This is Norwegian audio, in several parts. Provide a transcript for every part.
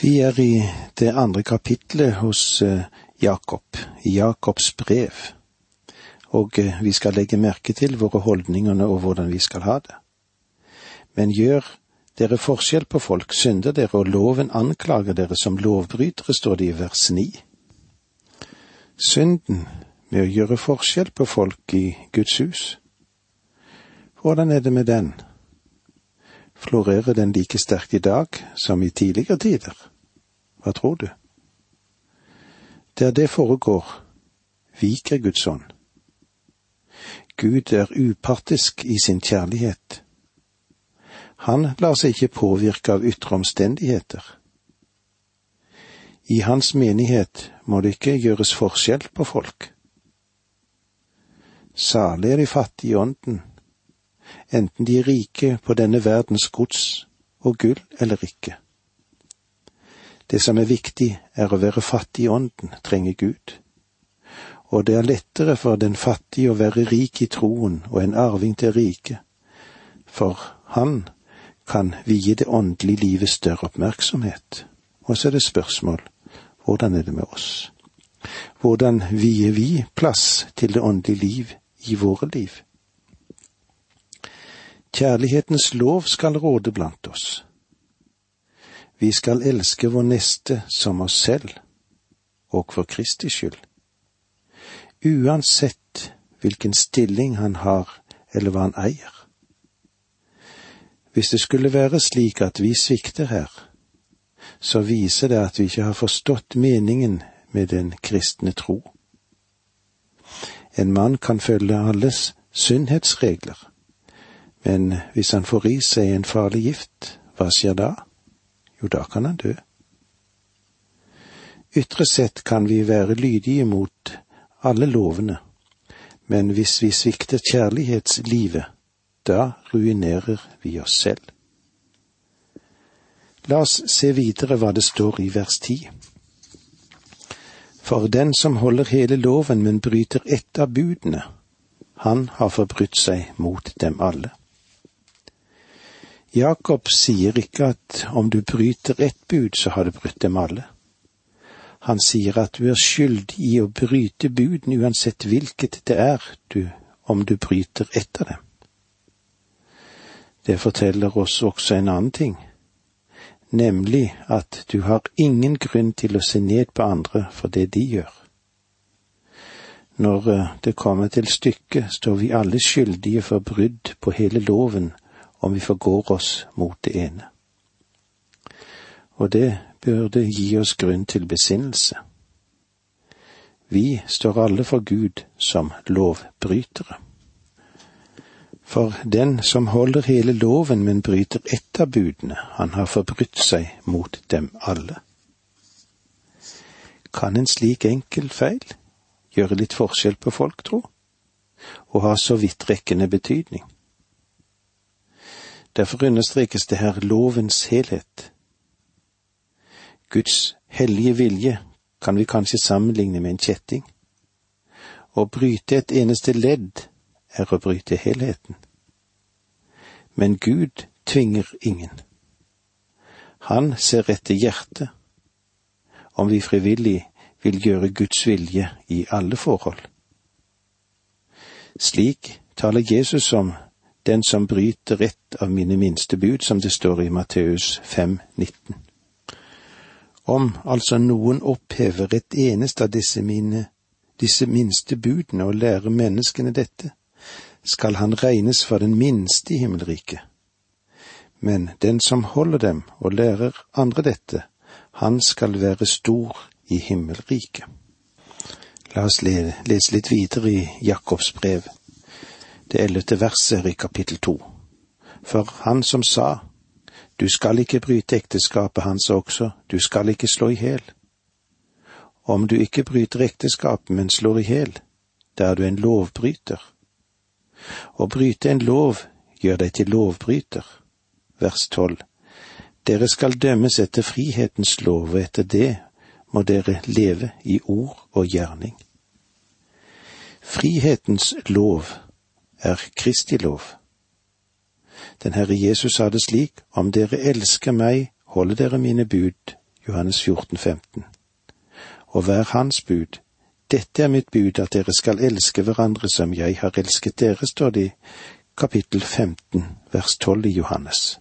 Vi er i det andre kapitlet hos eh, Jakob, i Jakobs brev, og eh, vi skal legge merke til våre holdninger og hvordan vi skal ha det. Men gjør dere forskjell på folk, synder dere, og loven anklager dere som lovbrytere, står det i vers ni. Synden med å gjøre forskjell på folk i Guds hus. Hvordan er det med den? Florerer den like sterkt i dag som i tidligere tider? Hva tror du? Der det foregår, viker Guds ånd. Gud er upartisk i sin kjærlighet. Han lar seg ikke påvirke av ytre omstendigheter. I hans menighet må det ikke gjøres forskjell på folk. Salig er de fattige i ånden, enten de er rike på denne verdens gods og gull eller ikke. Det som er viktig, er å være fattig i ånden, trenger Gud. Og det er lettere for den fattige å være rik i troen og en arving til riket, for han kan vie det åndelige livet større oppmerksomhet. Og så er det spørsmål, hvordan er det med oss? Hvordan vier vi plass til det åndelige liv i våre liv? Kjærlighetens lov skal råde blant oss. Vi skal elske vår neste som oss selv, og for Kristi skyld. Uansett hvilken stilling han har eller hva han eier. Hvis det skulle være slik at vi svikter her, så viser det at vi ikke har forstått meningen med den kristne tro. En mann kan følge alles sunnhetsregler, men hvis han får i seg en farlig gift, hva skjer da? Jo, da kan han dø. Ytre sett kan vi være lydige mot alle lovene, men hvis vi svikter kjærlighetslivet, da ruinerer vi oss selv. La oss se videre hva det står i vers ti. For den som holder hele loven, men bryter ett av budene, han har forbrutt seg mot dem alle. Jakob sier ikke at om du bryter ett bud, så har du brutt dem alle. Han sier at du er skyldig i å bryte budene uansett hvilket det er du, om du bryter ett av dem. Det forteller oss også en annen ting, nemlig at du har ingen grunn til å se ned på andre for det de gjør. Når eh, det kommer til stykket, står vi alle skyldige for brudd på hele loven om vi forgår oss mot det ene. Og det burde gi oss grunn til besinnelse. Vi står alle for Gud som lovbrytere. For den som holder hele loven, men bryter ett av budene, han har forbrutt seg mot dem alle. Kan en slik enkel feil gjøre litt forskjell på folk, tro, og ha så vidtrekkende betydning? Derfor understrekes det her lovens helhet. Guds hellige vilje kan vi kanskje sammenligne med en kjetting. Å bryte et eneste ledd er å bryte helheten. Men Gud tvinger ingen. Han ser etter hjertet, om vi frivillig vil gjøre Guds vilje i alle forhold. Slik taler Jesus om den som bryter ett av mine minste bud, som det står i Matteus 5, 19. Om altså noen opphever et eneste av disse mine, disse minste budene og lærer menneskene dette, skal han regnes for den minste i himmelriket. Men den som holder dem og lærer andre dette, han skal være stor i himmelriket. La oss lese litt videre i Jakobs brev det ellevte verset i kapittel to. For han som sa, du skal ikke bryte ekteskapet, hans også, du skal ikke slå i hjel. Om du ikke bryter ekteskapet, men slår i hjel, da er du en lovbryter. Å bryte en lov gjør deg til lovbryter. Vers tolv. Dere skal dømmes etter frihetens lov, og etter det må dere leve i ord og gjerning. Frihetens lov er Kristi lov. Den Herre Jesus sa det slik, om dere elsker meg, holder dere mine bud, Johannes 14, 15. Og hver hans bud. Dette er mitt bud, at dere skal elske hverandre som jeg har elsket dere, står det i kapittel 15, vers 12 i Johannes.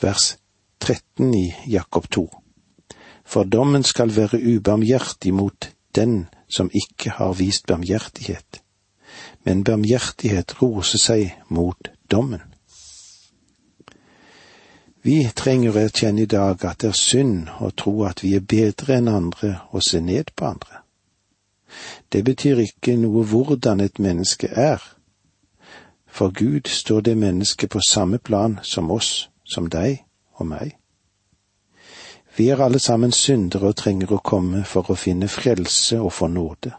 Vers 13 i Jakob 2. For dommen skal være ubarmhjertig mot den som ikke har vist barmhjertighet, men barmhjertighet roser seg mot dommen. Vi trenger å erkjenne i dag at det er synd å tro at vi er bedre enn andre og se ned på andre. Det betyr ikke noe hvordan et menneske er. For Gud står det mennesket på samme plan som oss, som deg og meg. Vi er alle sammen syndere og trenger å komme for å finne frelse og få nåde.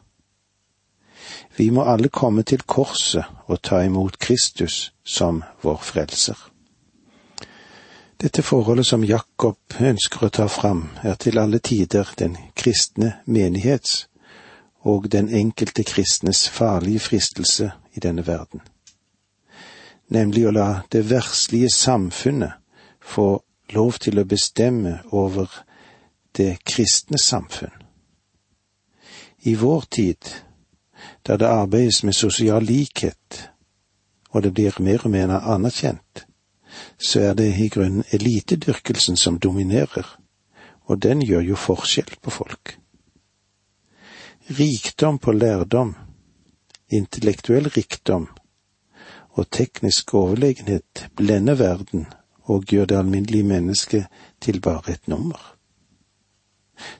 Vi må alle komme til korset og ta imot Kristus som vår frelser. Dette forholdet som Jakob ønsker å ta fram, er til alle tider den kristne menighets og den enkelte kristnes farlige fristelse i denne verden, nemlig å la det verslige samfunnet få lov til å bestemme over det kristne samfunn. I vår tid, da det arbeides med sosial likhet, og det blir mer og mer anerkjent, så er det i grunnen elitedyrkelsen som dominerer, og den gjør jo forskjell på folk. Rikdom på lærdom, intellektuell rikdom og teknisk overlegenhet blender verden og gjør det alminnelige mennesket til bare et nummer.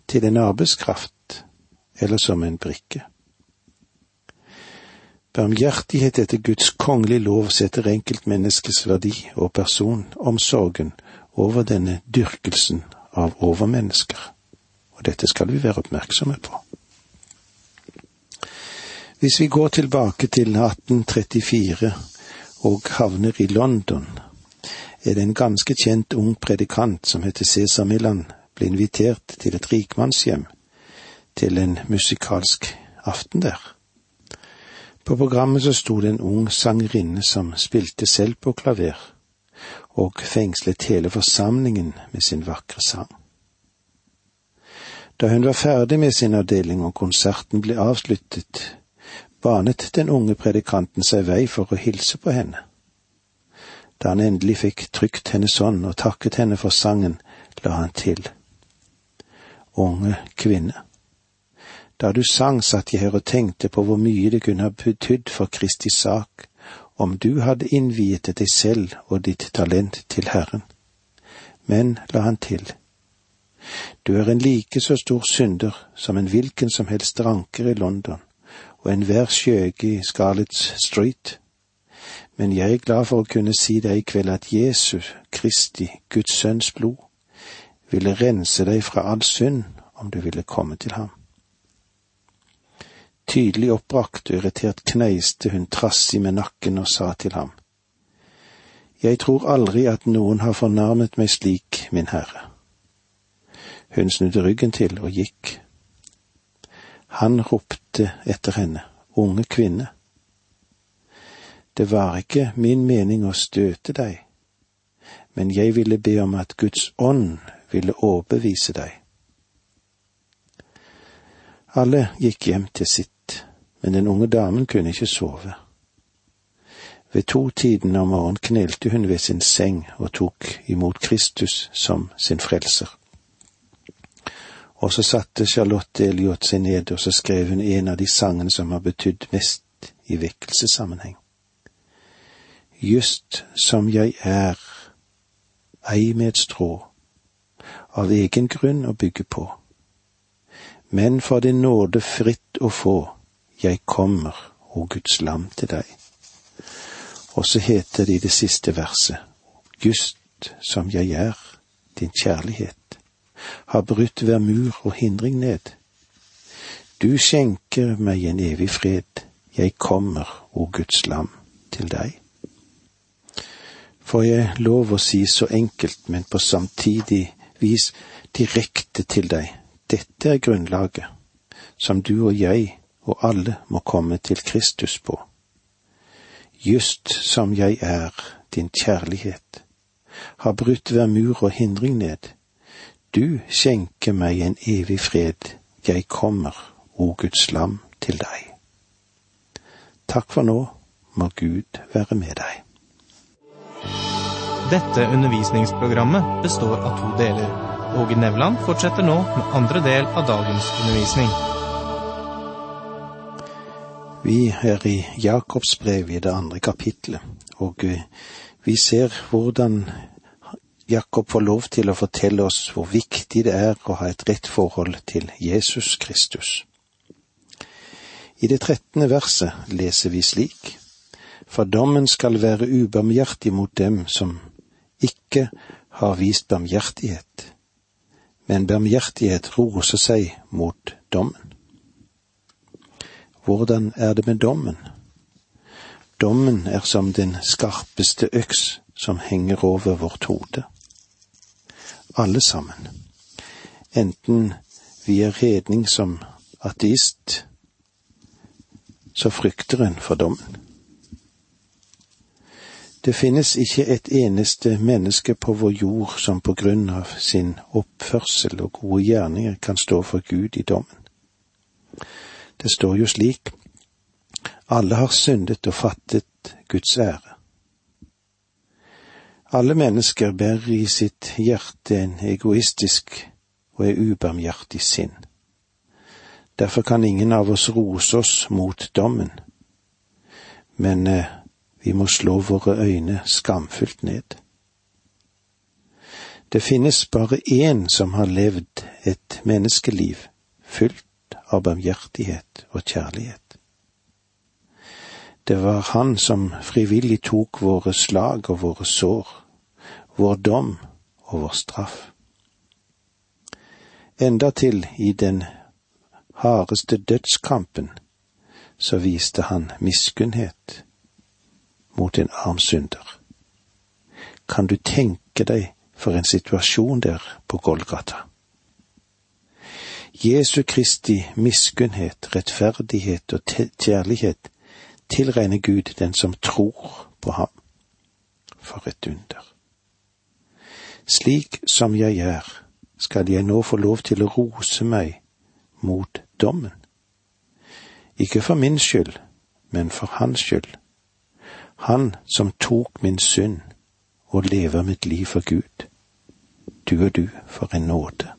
Til en arbeidskraft eller som en brikke. Barmhjertighet etter Guds kongelige lov setter enkeltmenneskets verdi og personomsorgen over denne dyrkelsen av overmennesker, og dette skal vi være oppmerksomme på. Hvis vi går tilbake til 1834 og havner i London, er det en ganske kjent ung predikant som heter Cæsar Millan, ble invitert til et rikmannshjem til en musikalsk aften der. På programmet så sto det en ung sangerinne som spilte selv på klaver, og fengslet hele forsamlingen med sin vakre sang. Da hun var ferdig med sin avdeling og konserten ble avsluttet, banet den unge predikanten seg vei for å hilse på henne. Da han endelig fikk trykt hennes hånd og takket henne for sangen, la han til. Unge kvinne. Da du sang, satt jeg her og tenkte på hvor mye det kunne ha betydd for Kristi sak om du hadde innviet deg selv og ditt talent til Herren. Men, la han til, du er en like så stor synder som en hvilken som helst ranker i London og enhver skjøge i Scarlet Street men jeg er glad for å kunne si deg i kveld at Jesus Kristi, Guds sønns blod, ville rense deg fra all synd om du ville komme til ham. Tydelig oppbrakt og irritert kneiste hun trassig med nakken og sa til ham, Jeg tror aldri at noen har fornærmet meg slik, min Herre. Hun snudde ryggen til og gikk. Han ropte etter henne, unge kvinne, det var ikke min mening å støte deg, men jeg ville be om at Guds ånd ville overbevise deg. Alle gikk hjem til sitt, men den unge damen kunne ikke sove. Ved to-tiden om morgenen knelte hun ved sin seng og tok imot Kristus som sin frelser. Og så satte Charlotte Elliot seg ned, og så skrev hun en av de sangene som har betydd mest i vekkelsessammenheng just som jeg er, ei med et strå, av egen grunn å bygge på. Men for din nåde fritt å få, jeg kommer, o Guds lam, til deg. Og så heter det i det siste verset, Gust som jeg er, din kjærlighet, har brutt hver mur og hindring ned. Du skjenker meg en evig fred, jeg kommer, o Guds lam, til deg får jeg lov å si så enkelt, men på samtidig vis direkte til deg. Dette er grunnlaget som du og jeg og alle må komme til Kristus på. Just som jeg er, din kjærlighet, har brutt hver mur og hindring ned. du skjenker meg en evig fred, jeg kommer, o Guds lam, til deg. Takk for nå, må Gud være med deg. Dette undervisningsprogrammet består av to deler. Åge Nevland fortsetter nå med andre del av dagens undervisning. Vi er i Jakobs brev i det andre kapitlet, og eh, vi ser hvordan Jakob får lov til å fortelle oss hvor viktig det er å ha et rett forhold til Jesus Kristus. I det trettende verset leser vi slik, for dommen skal være ubarmhjertig mot dem som ikke har vist barmhjertighet, men barmhjertighet roser seg mot dommen. Hvordan er det med dommen? Dommen er som den skarpeste øks som henger over vårt hode alle sammen. Enten vi er redning som ateist, så frykter en for dommen. Det finnes ikke et eneste menneske på vår jord som på grunn av sin oppførsel og gode gjerninger kan stå for Gud i dommen. Det står jo slik, alle har syndet og fattet Guds ære. Alle mennesker bærer i sitt hjerte en egoistisk og en ubarmhjertig sinn. Derfor kan ingen av oss rose oss mot dommen, men eh, vi må slå våre øyne skamfullt ned. Det finnes bare én som har levd et menneskeliv fylt av barmhjertighet og kjærlighet. Det var han som frivillig tok våre slag og våre sår vår dom og vår straff. Endatil i den hardeste dødskampen så viste han miskunnhet mot en arm synder. Kan du tenke deg for en situasjon der på Golgata? Jesu Kristi miskunnhet, rettferdighet og kjærlighet tilregner Gud den som tror på ham. For et under. Slik som jeg er, skal jeg nå få lov til å rose meg mot dommen. Ikke for min skyld, men for hans skyld. Han som tok min synd og lever mitt liv for Gud. Du og du, for en nåde.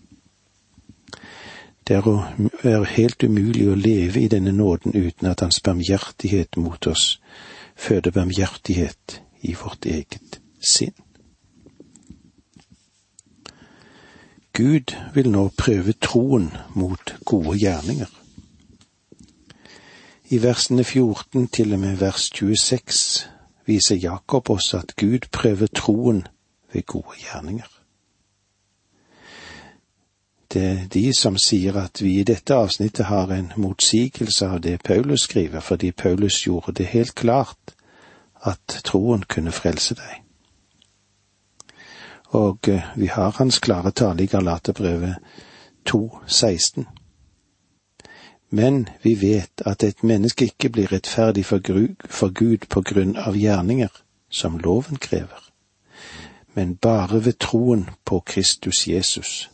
Det er helt umulig å leve i denne nåden uten at Hans barmhjertighet mot oss føder barmhjertighet i vårt eget sinn. Gud vil nå prøve troen mot gode gjerninger. I versene 14 til og med vers 26 viser Jakob oss at Gud prøver troen ved gode gjerninger. Det er de som sier at vi i dette avsnittet har en motsigelse av det Paulus skriver, fordi Paulus gjorde det helt klart at troen kunne frelse deg og eh, vi har hans klare tale i Galaterbrevet 2,16. Men vi vet at et menneske ikke blir rettferdig for Gud på grunn av gjerninger, som loven krever, men bare ved troen på Kristus Jesus.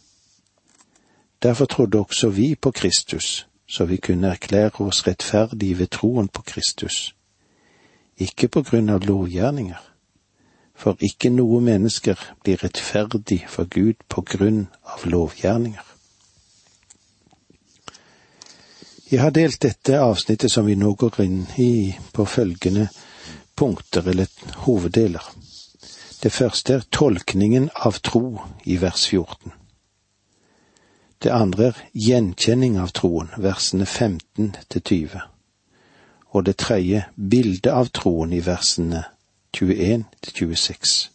Derfor trodde også vi på Kristus, så vi kunne erklære oss rettferdige ved troen på Kristus, ikke på grunn av lovgjerninger for ikke noe mennesker blir rettferdig for Gud på grunn av lovgjerninger. Jeg har delt dette avsnittet som vi nå går inn i, på følgende punkter eller hoveddeler. Det første er tolkningen av tro i vers 14. Det andre er gjenkjenning av troen, versene 15 til 20. Og det tredje bildet av troen i versene 21 til 26.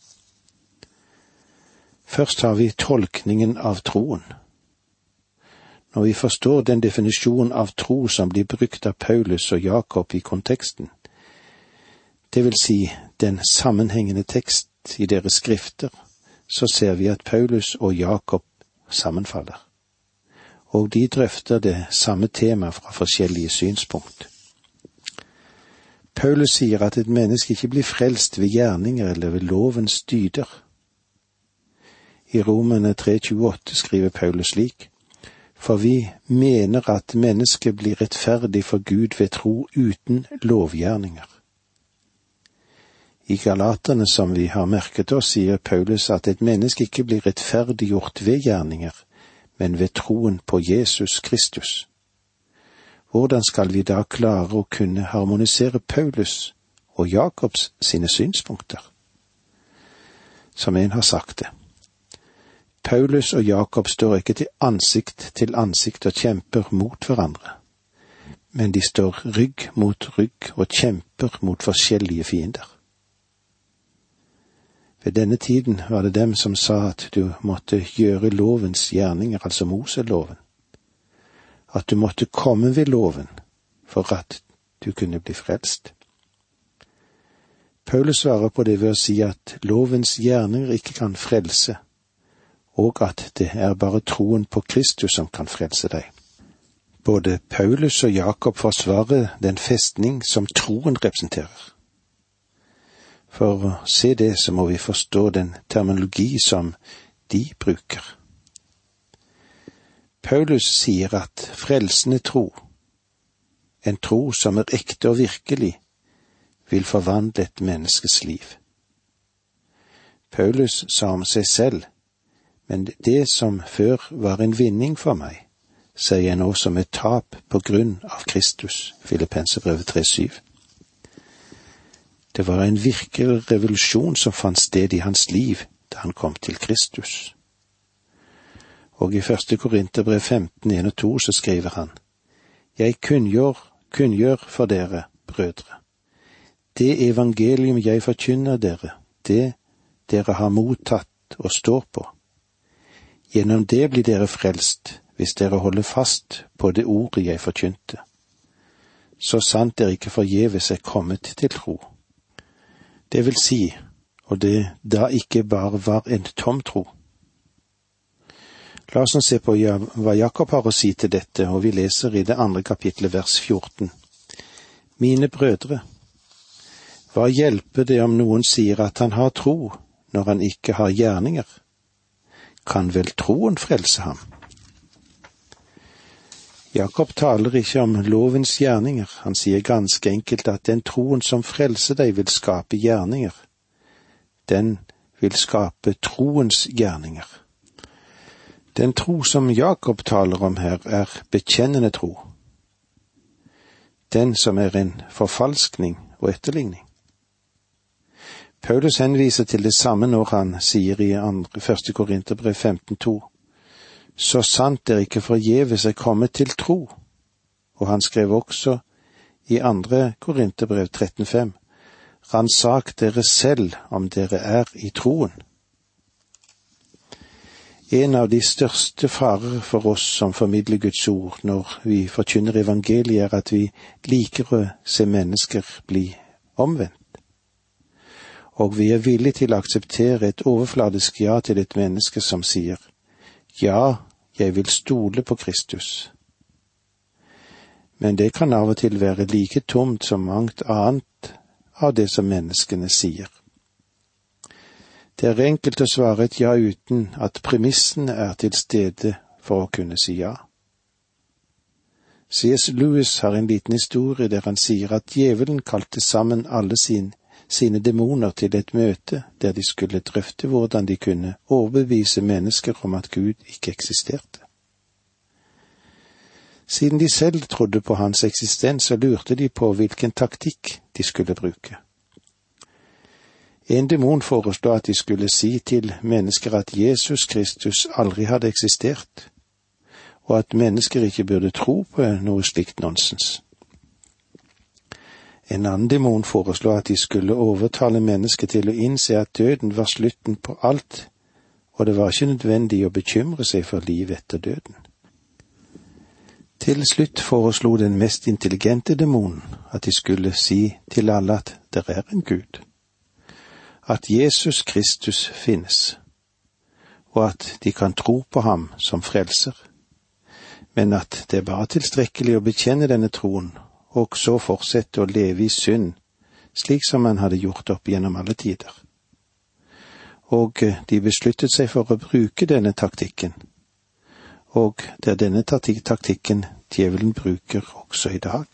Først har vi tolkningen av troen. Når vi forstår den definisjonen av tro som blir brukt av Paulus og Jakob i konteksten, det vil si den sammenhengende tekst i deres skrifter, så ser vi at Paulus og Jakob sammenfaller, og de drøfter det samme tema fra forskjellige synspunkt. Paulus sier at et menneske ikke blir frelst ved gjerninger eller ved lovens dyder. I Romene 3,28 skriver Paulus slik, for vi mener at mennesket blir rettferdig for Gud ved tro uten lovgjerninger. I Galaterne, som vi har merket oss, sier Paulus at et menneske ikke blir rettferdiggjort ved gjerninger, men ved troen på Jesus Kristus. Hvordan skal vi da klare å kunne harmonisere Paulus og Jakobs sine synspunkter? Som en har sagt det. Paulus og Jakob står ikke til ansikt til ansikt og kjemper mot hverandre, men de står rygg mot rygg og kjemper mot forskjellige fiender. Ved denne tiden var det dem som sa at du måtte gjøre lovens gjerninger, altså Moseloven. At du måtte komme ved loven for at du kunne bli frelst. Paulus svarer på det ved å si at lovens gjerninger ikke kan frelse, og at det er bare troen på Kristus som kan frelse deg. Både Paulus og Jakob forsvarer den festning som troen representerer. For å se det, så må vi forstå den terminologi som de bruker. Paulus sier at frelsende tro, en tro som er ekte og virkelig, vil forvandle et menneskes liv. Paulus sa om seg selv, men det som før var en vinning for meg, ser jeg nå som et tap på grunn av Kristus. Filippenserbrevet 3,7. Det var en virkelig revolusjon som fant sted i hans liv da han kom til Kristus. Og i første Korinterbrev 15, 1 og 2 så skriver han, Jeg kunngjør, kunngjør for dere, brødre, det evangelium jeg forkynner dere, det dere har mottatt og står på. Gjennom det blir dere frelst, hvis dere holder fast på det ordet jeg forkynte. Så sant dere ikke forgjeves er kommet til tro. Det vil si, og det da ikke bare var en tom tro. La oss nå se på hva Jakob har å si til dette, og vi leser i det andre kapitlet vers 14. Mine brødre, hva hjelper det om noen sier at han har tro, når han ikke har gjerninger? Kan vel troen frelse ham? Jakob taler ikke om lovens gjerninger, han sier ganske enkelt at den troen som frelser deg, vil skape gjerninger. Den vil skape troens gjerninger. Den tro som Jakob taler om her, er bekjennende tro. Den som er en forfalskning og etterligning. Paulus henviser til det samme når han sier i 1. Korinterbrev 15,2 så sant dere ikke forgjeves er kommet til tro. Og han skrev også i andre Korinterbrev 13,5, ransak dere selv om dere er i troen. En av de største farer for oss som formidler Guds ord når vi forkynner evangeliet, er at vi liker å se mennesker bli omvendt. Og vi er villige til å akseptere et overfladisk ja til et menneske som sier ja, jeg vil stole på Kristus. Men det kan av og til være like tomt som mangt annet av det som menneskene sier. Det er enkelt å svare et ja uten at premissene er til stede for å kunne si ja. C.S. Lewis har en liten historie der han sier at djevelen kalte sammen alle sine sine demoner til et møte der de skulle drøfte hvordan de kunne overbevise mennesker om at Gud ikke eksisterte. Siden de selv trodde på hans eksistens, så lurte de på hvilken taktikk de skulle bruke. En demon foreslo at de skulle si til mennesker at Jesus Kristus aldri hadde eksistert, og at mennesker ikke burde tro på noe slikt nonsens. En annen demon foreslo at de skulle overtale mennesket til å innse at døden var slutten på alt, og det var ikke nødvendig å bekymre seg for livet etter døden. Til slutt foreslo den mest intelligente demonen at de skulle si til alle at det er en Gud, at Jesus Kristus finnes, og at de kan tro på ham som frelser, men at det er bare tilstrekkelig å bekjenne denne troen og så fortsette å leve i synd, slik som han hadde gjort opp gjennom alle tider. og eh, de besluttet seg for å bruke denne taktikken. Og det er denne taktikken djevelen bruker også i dag.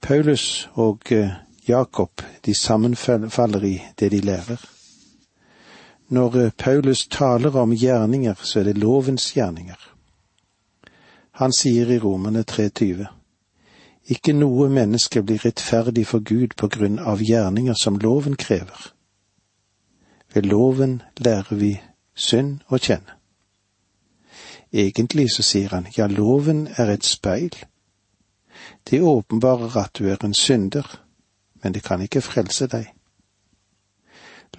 Paulus og eh, Jakob, de sammenfaller i det de lærer. Når eh, Paulus taler om gjerninger, så er det lovens gjerninger. Han sier i Romerne 3,20 Ikke noe menneske blir rettferdig for Gud på grunn av gjerninger som loven krever. Ved loven lærer vi synd å kjenne. Egentlig så sier han ja, loven er et speil. Det åpenbarer at du er en synder, men det kan ikke frelse deg.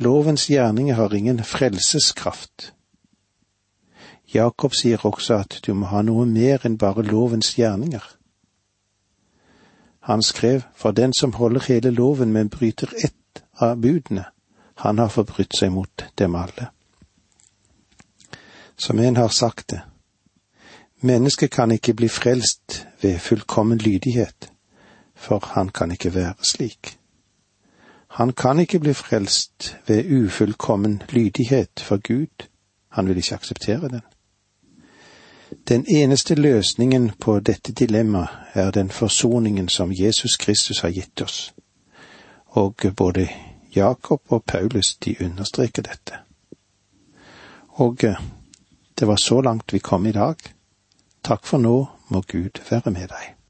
Lovens gjerninger har ingen frelseskraft. Jakob sier også at du må ha noe mer enn bare lovens gjerninger. Han skrev, for den som holder hele loven, men bryter ett av budene, han har forbrutt seg mot dem alle. Som en har sagt det, mennesket kan ikke bli frelst ved fullkommen lydighet, for han kan ikke være slik. Han kan ikke bli frelst ved ufullkommen lydighet for Gud, han vil ikke akseptere den. Den eneste løsningen på dette dilemmaet er den forsoningen som Jesus Kristus har gitt oss, og både Jakob og Paulus de understreker dette. Og eh, det var så langt vi kom i dag. Takk for nå må Gud være med deg.